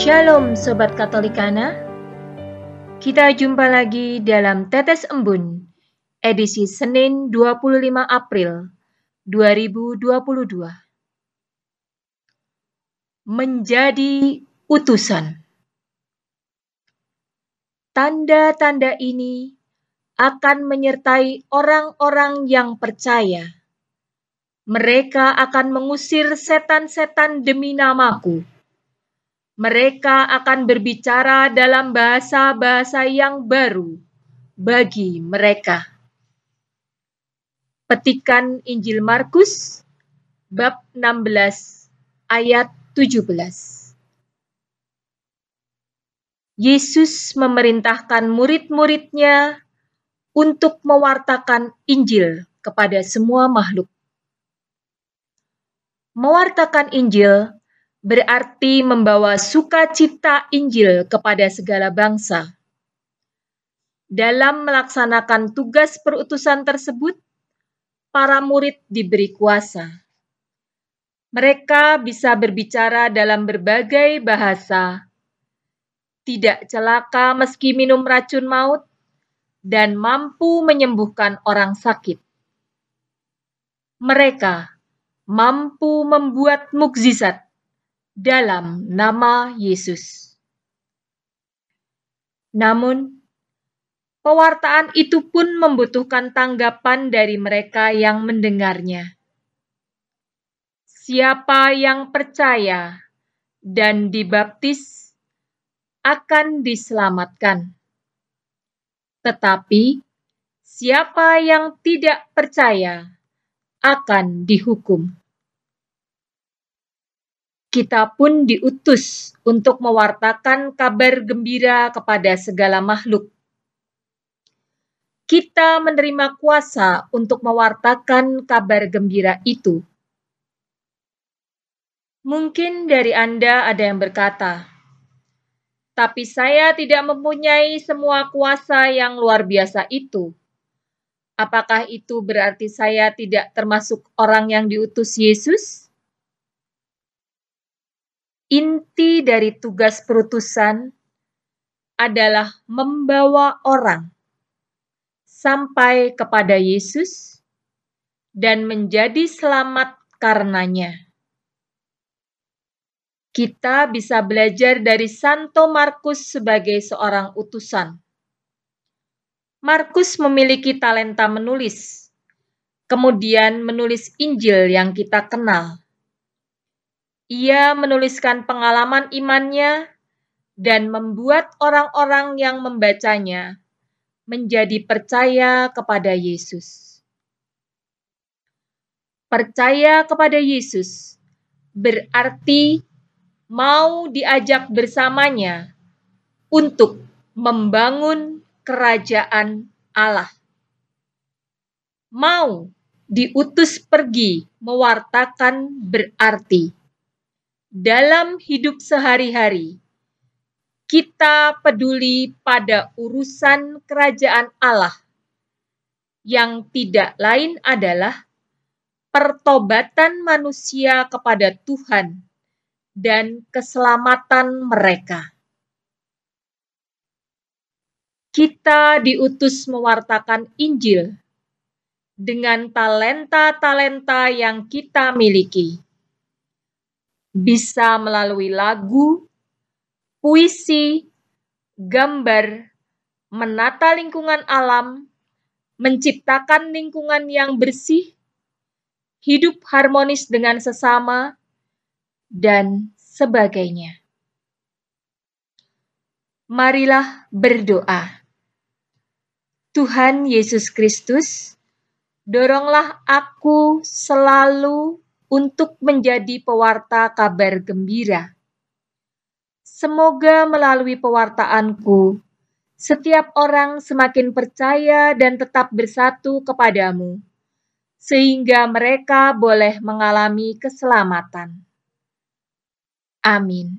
Shalom Sobat Katolikana Kita jumpa lagi dalam Tetes Embun edisi Senin 25 April 2022 Menjadi utusan. Tanda-tanda ini akan menyertai orang-orang yang percaya. Mereka akan mengusir setan-setan demi namaku mereka akan berbicara dalam bahasa-bahasa yang baru bagi mereka. Petikan Injil Markus bab 16 ayat 17. Yesus memerintahkan murid-muridnya untuk mewartakan Injil kepada semua makhluk. Mewartakan Injil berarti membawa sukacita Injil kepada segala bangsa. Dalam melaksanakan tugas perutusan tersebut, para murid diberi kuasa. Mereka bisa berbicara dalam berbagai bahasa, tidak celaka meski minum racun maut, dan mampu menyembuhkan orang sakit. Mereka mampu membuat mukjizat dalam nama Yesus. Namun, pewartaan itu pun membutuhkan tanggapan dari mereka yang mendengarnya. Siapa yang percaya dan dibaptis akan diselamatkan. Tetapi siapa yang tidak percaya akan dihukum kita pun diutus untuk mewartakan kabar gembira kepada segala makhluk. Kita menerima kuasa untuk mewartakan kabar gembira itu. Mungkin dari Anda ada yang berkata, "Tapi saya tidak mempunyai semua kuasa yang luar biasa itu." Apakah itu berarti saya tidak termasuk orang yang diutus Yesus? Inti dari tugas perutusan adalah membawa orang sampai kepada Yesus dan menjadi selamat karenanya. Kita bisa belajar dari Santo Markus sebagai seorang utusan. Markus memiliki talenta menulis, kemudian menulis Injil yang kita kenal. Ia menuliskan pengalaman imannya dan membuat orang-orang yang membacanya menjadi percaya kepada Yesus. Percaya kepada Yesus berarti mau diajak bersamanya untuk membangun kerajaan Allah. Mau diutus pergi mewartakan berarti dalam hidup sehari-hari, kita peduli pada urusan kerajaan Allah yang tidak lain adalah pertobatan manusia kepada Tuhan dan keselamatan mereka. Kita diutus mewartakan Injil dengan talenta-talenta yang kita miliki bisa melalui lagu, puisi, gambar, menata lingkungan alam, menciptakan lingkungan yang bersih, hidup harmonis dengan sesama, dan sebagainya. Marilah berdoa. Tuhan Yesus Kristus, doronglah aku selalu untuk menjadi pewarta kabar gembira. Semoga melalui pewartaanku, setiap orang semakin percaya dan tetap bersatu kepadamu, sehingga mereka boleh mengalami keselamatan. Amin.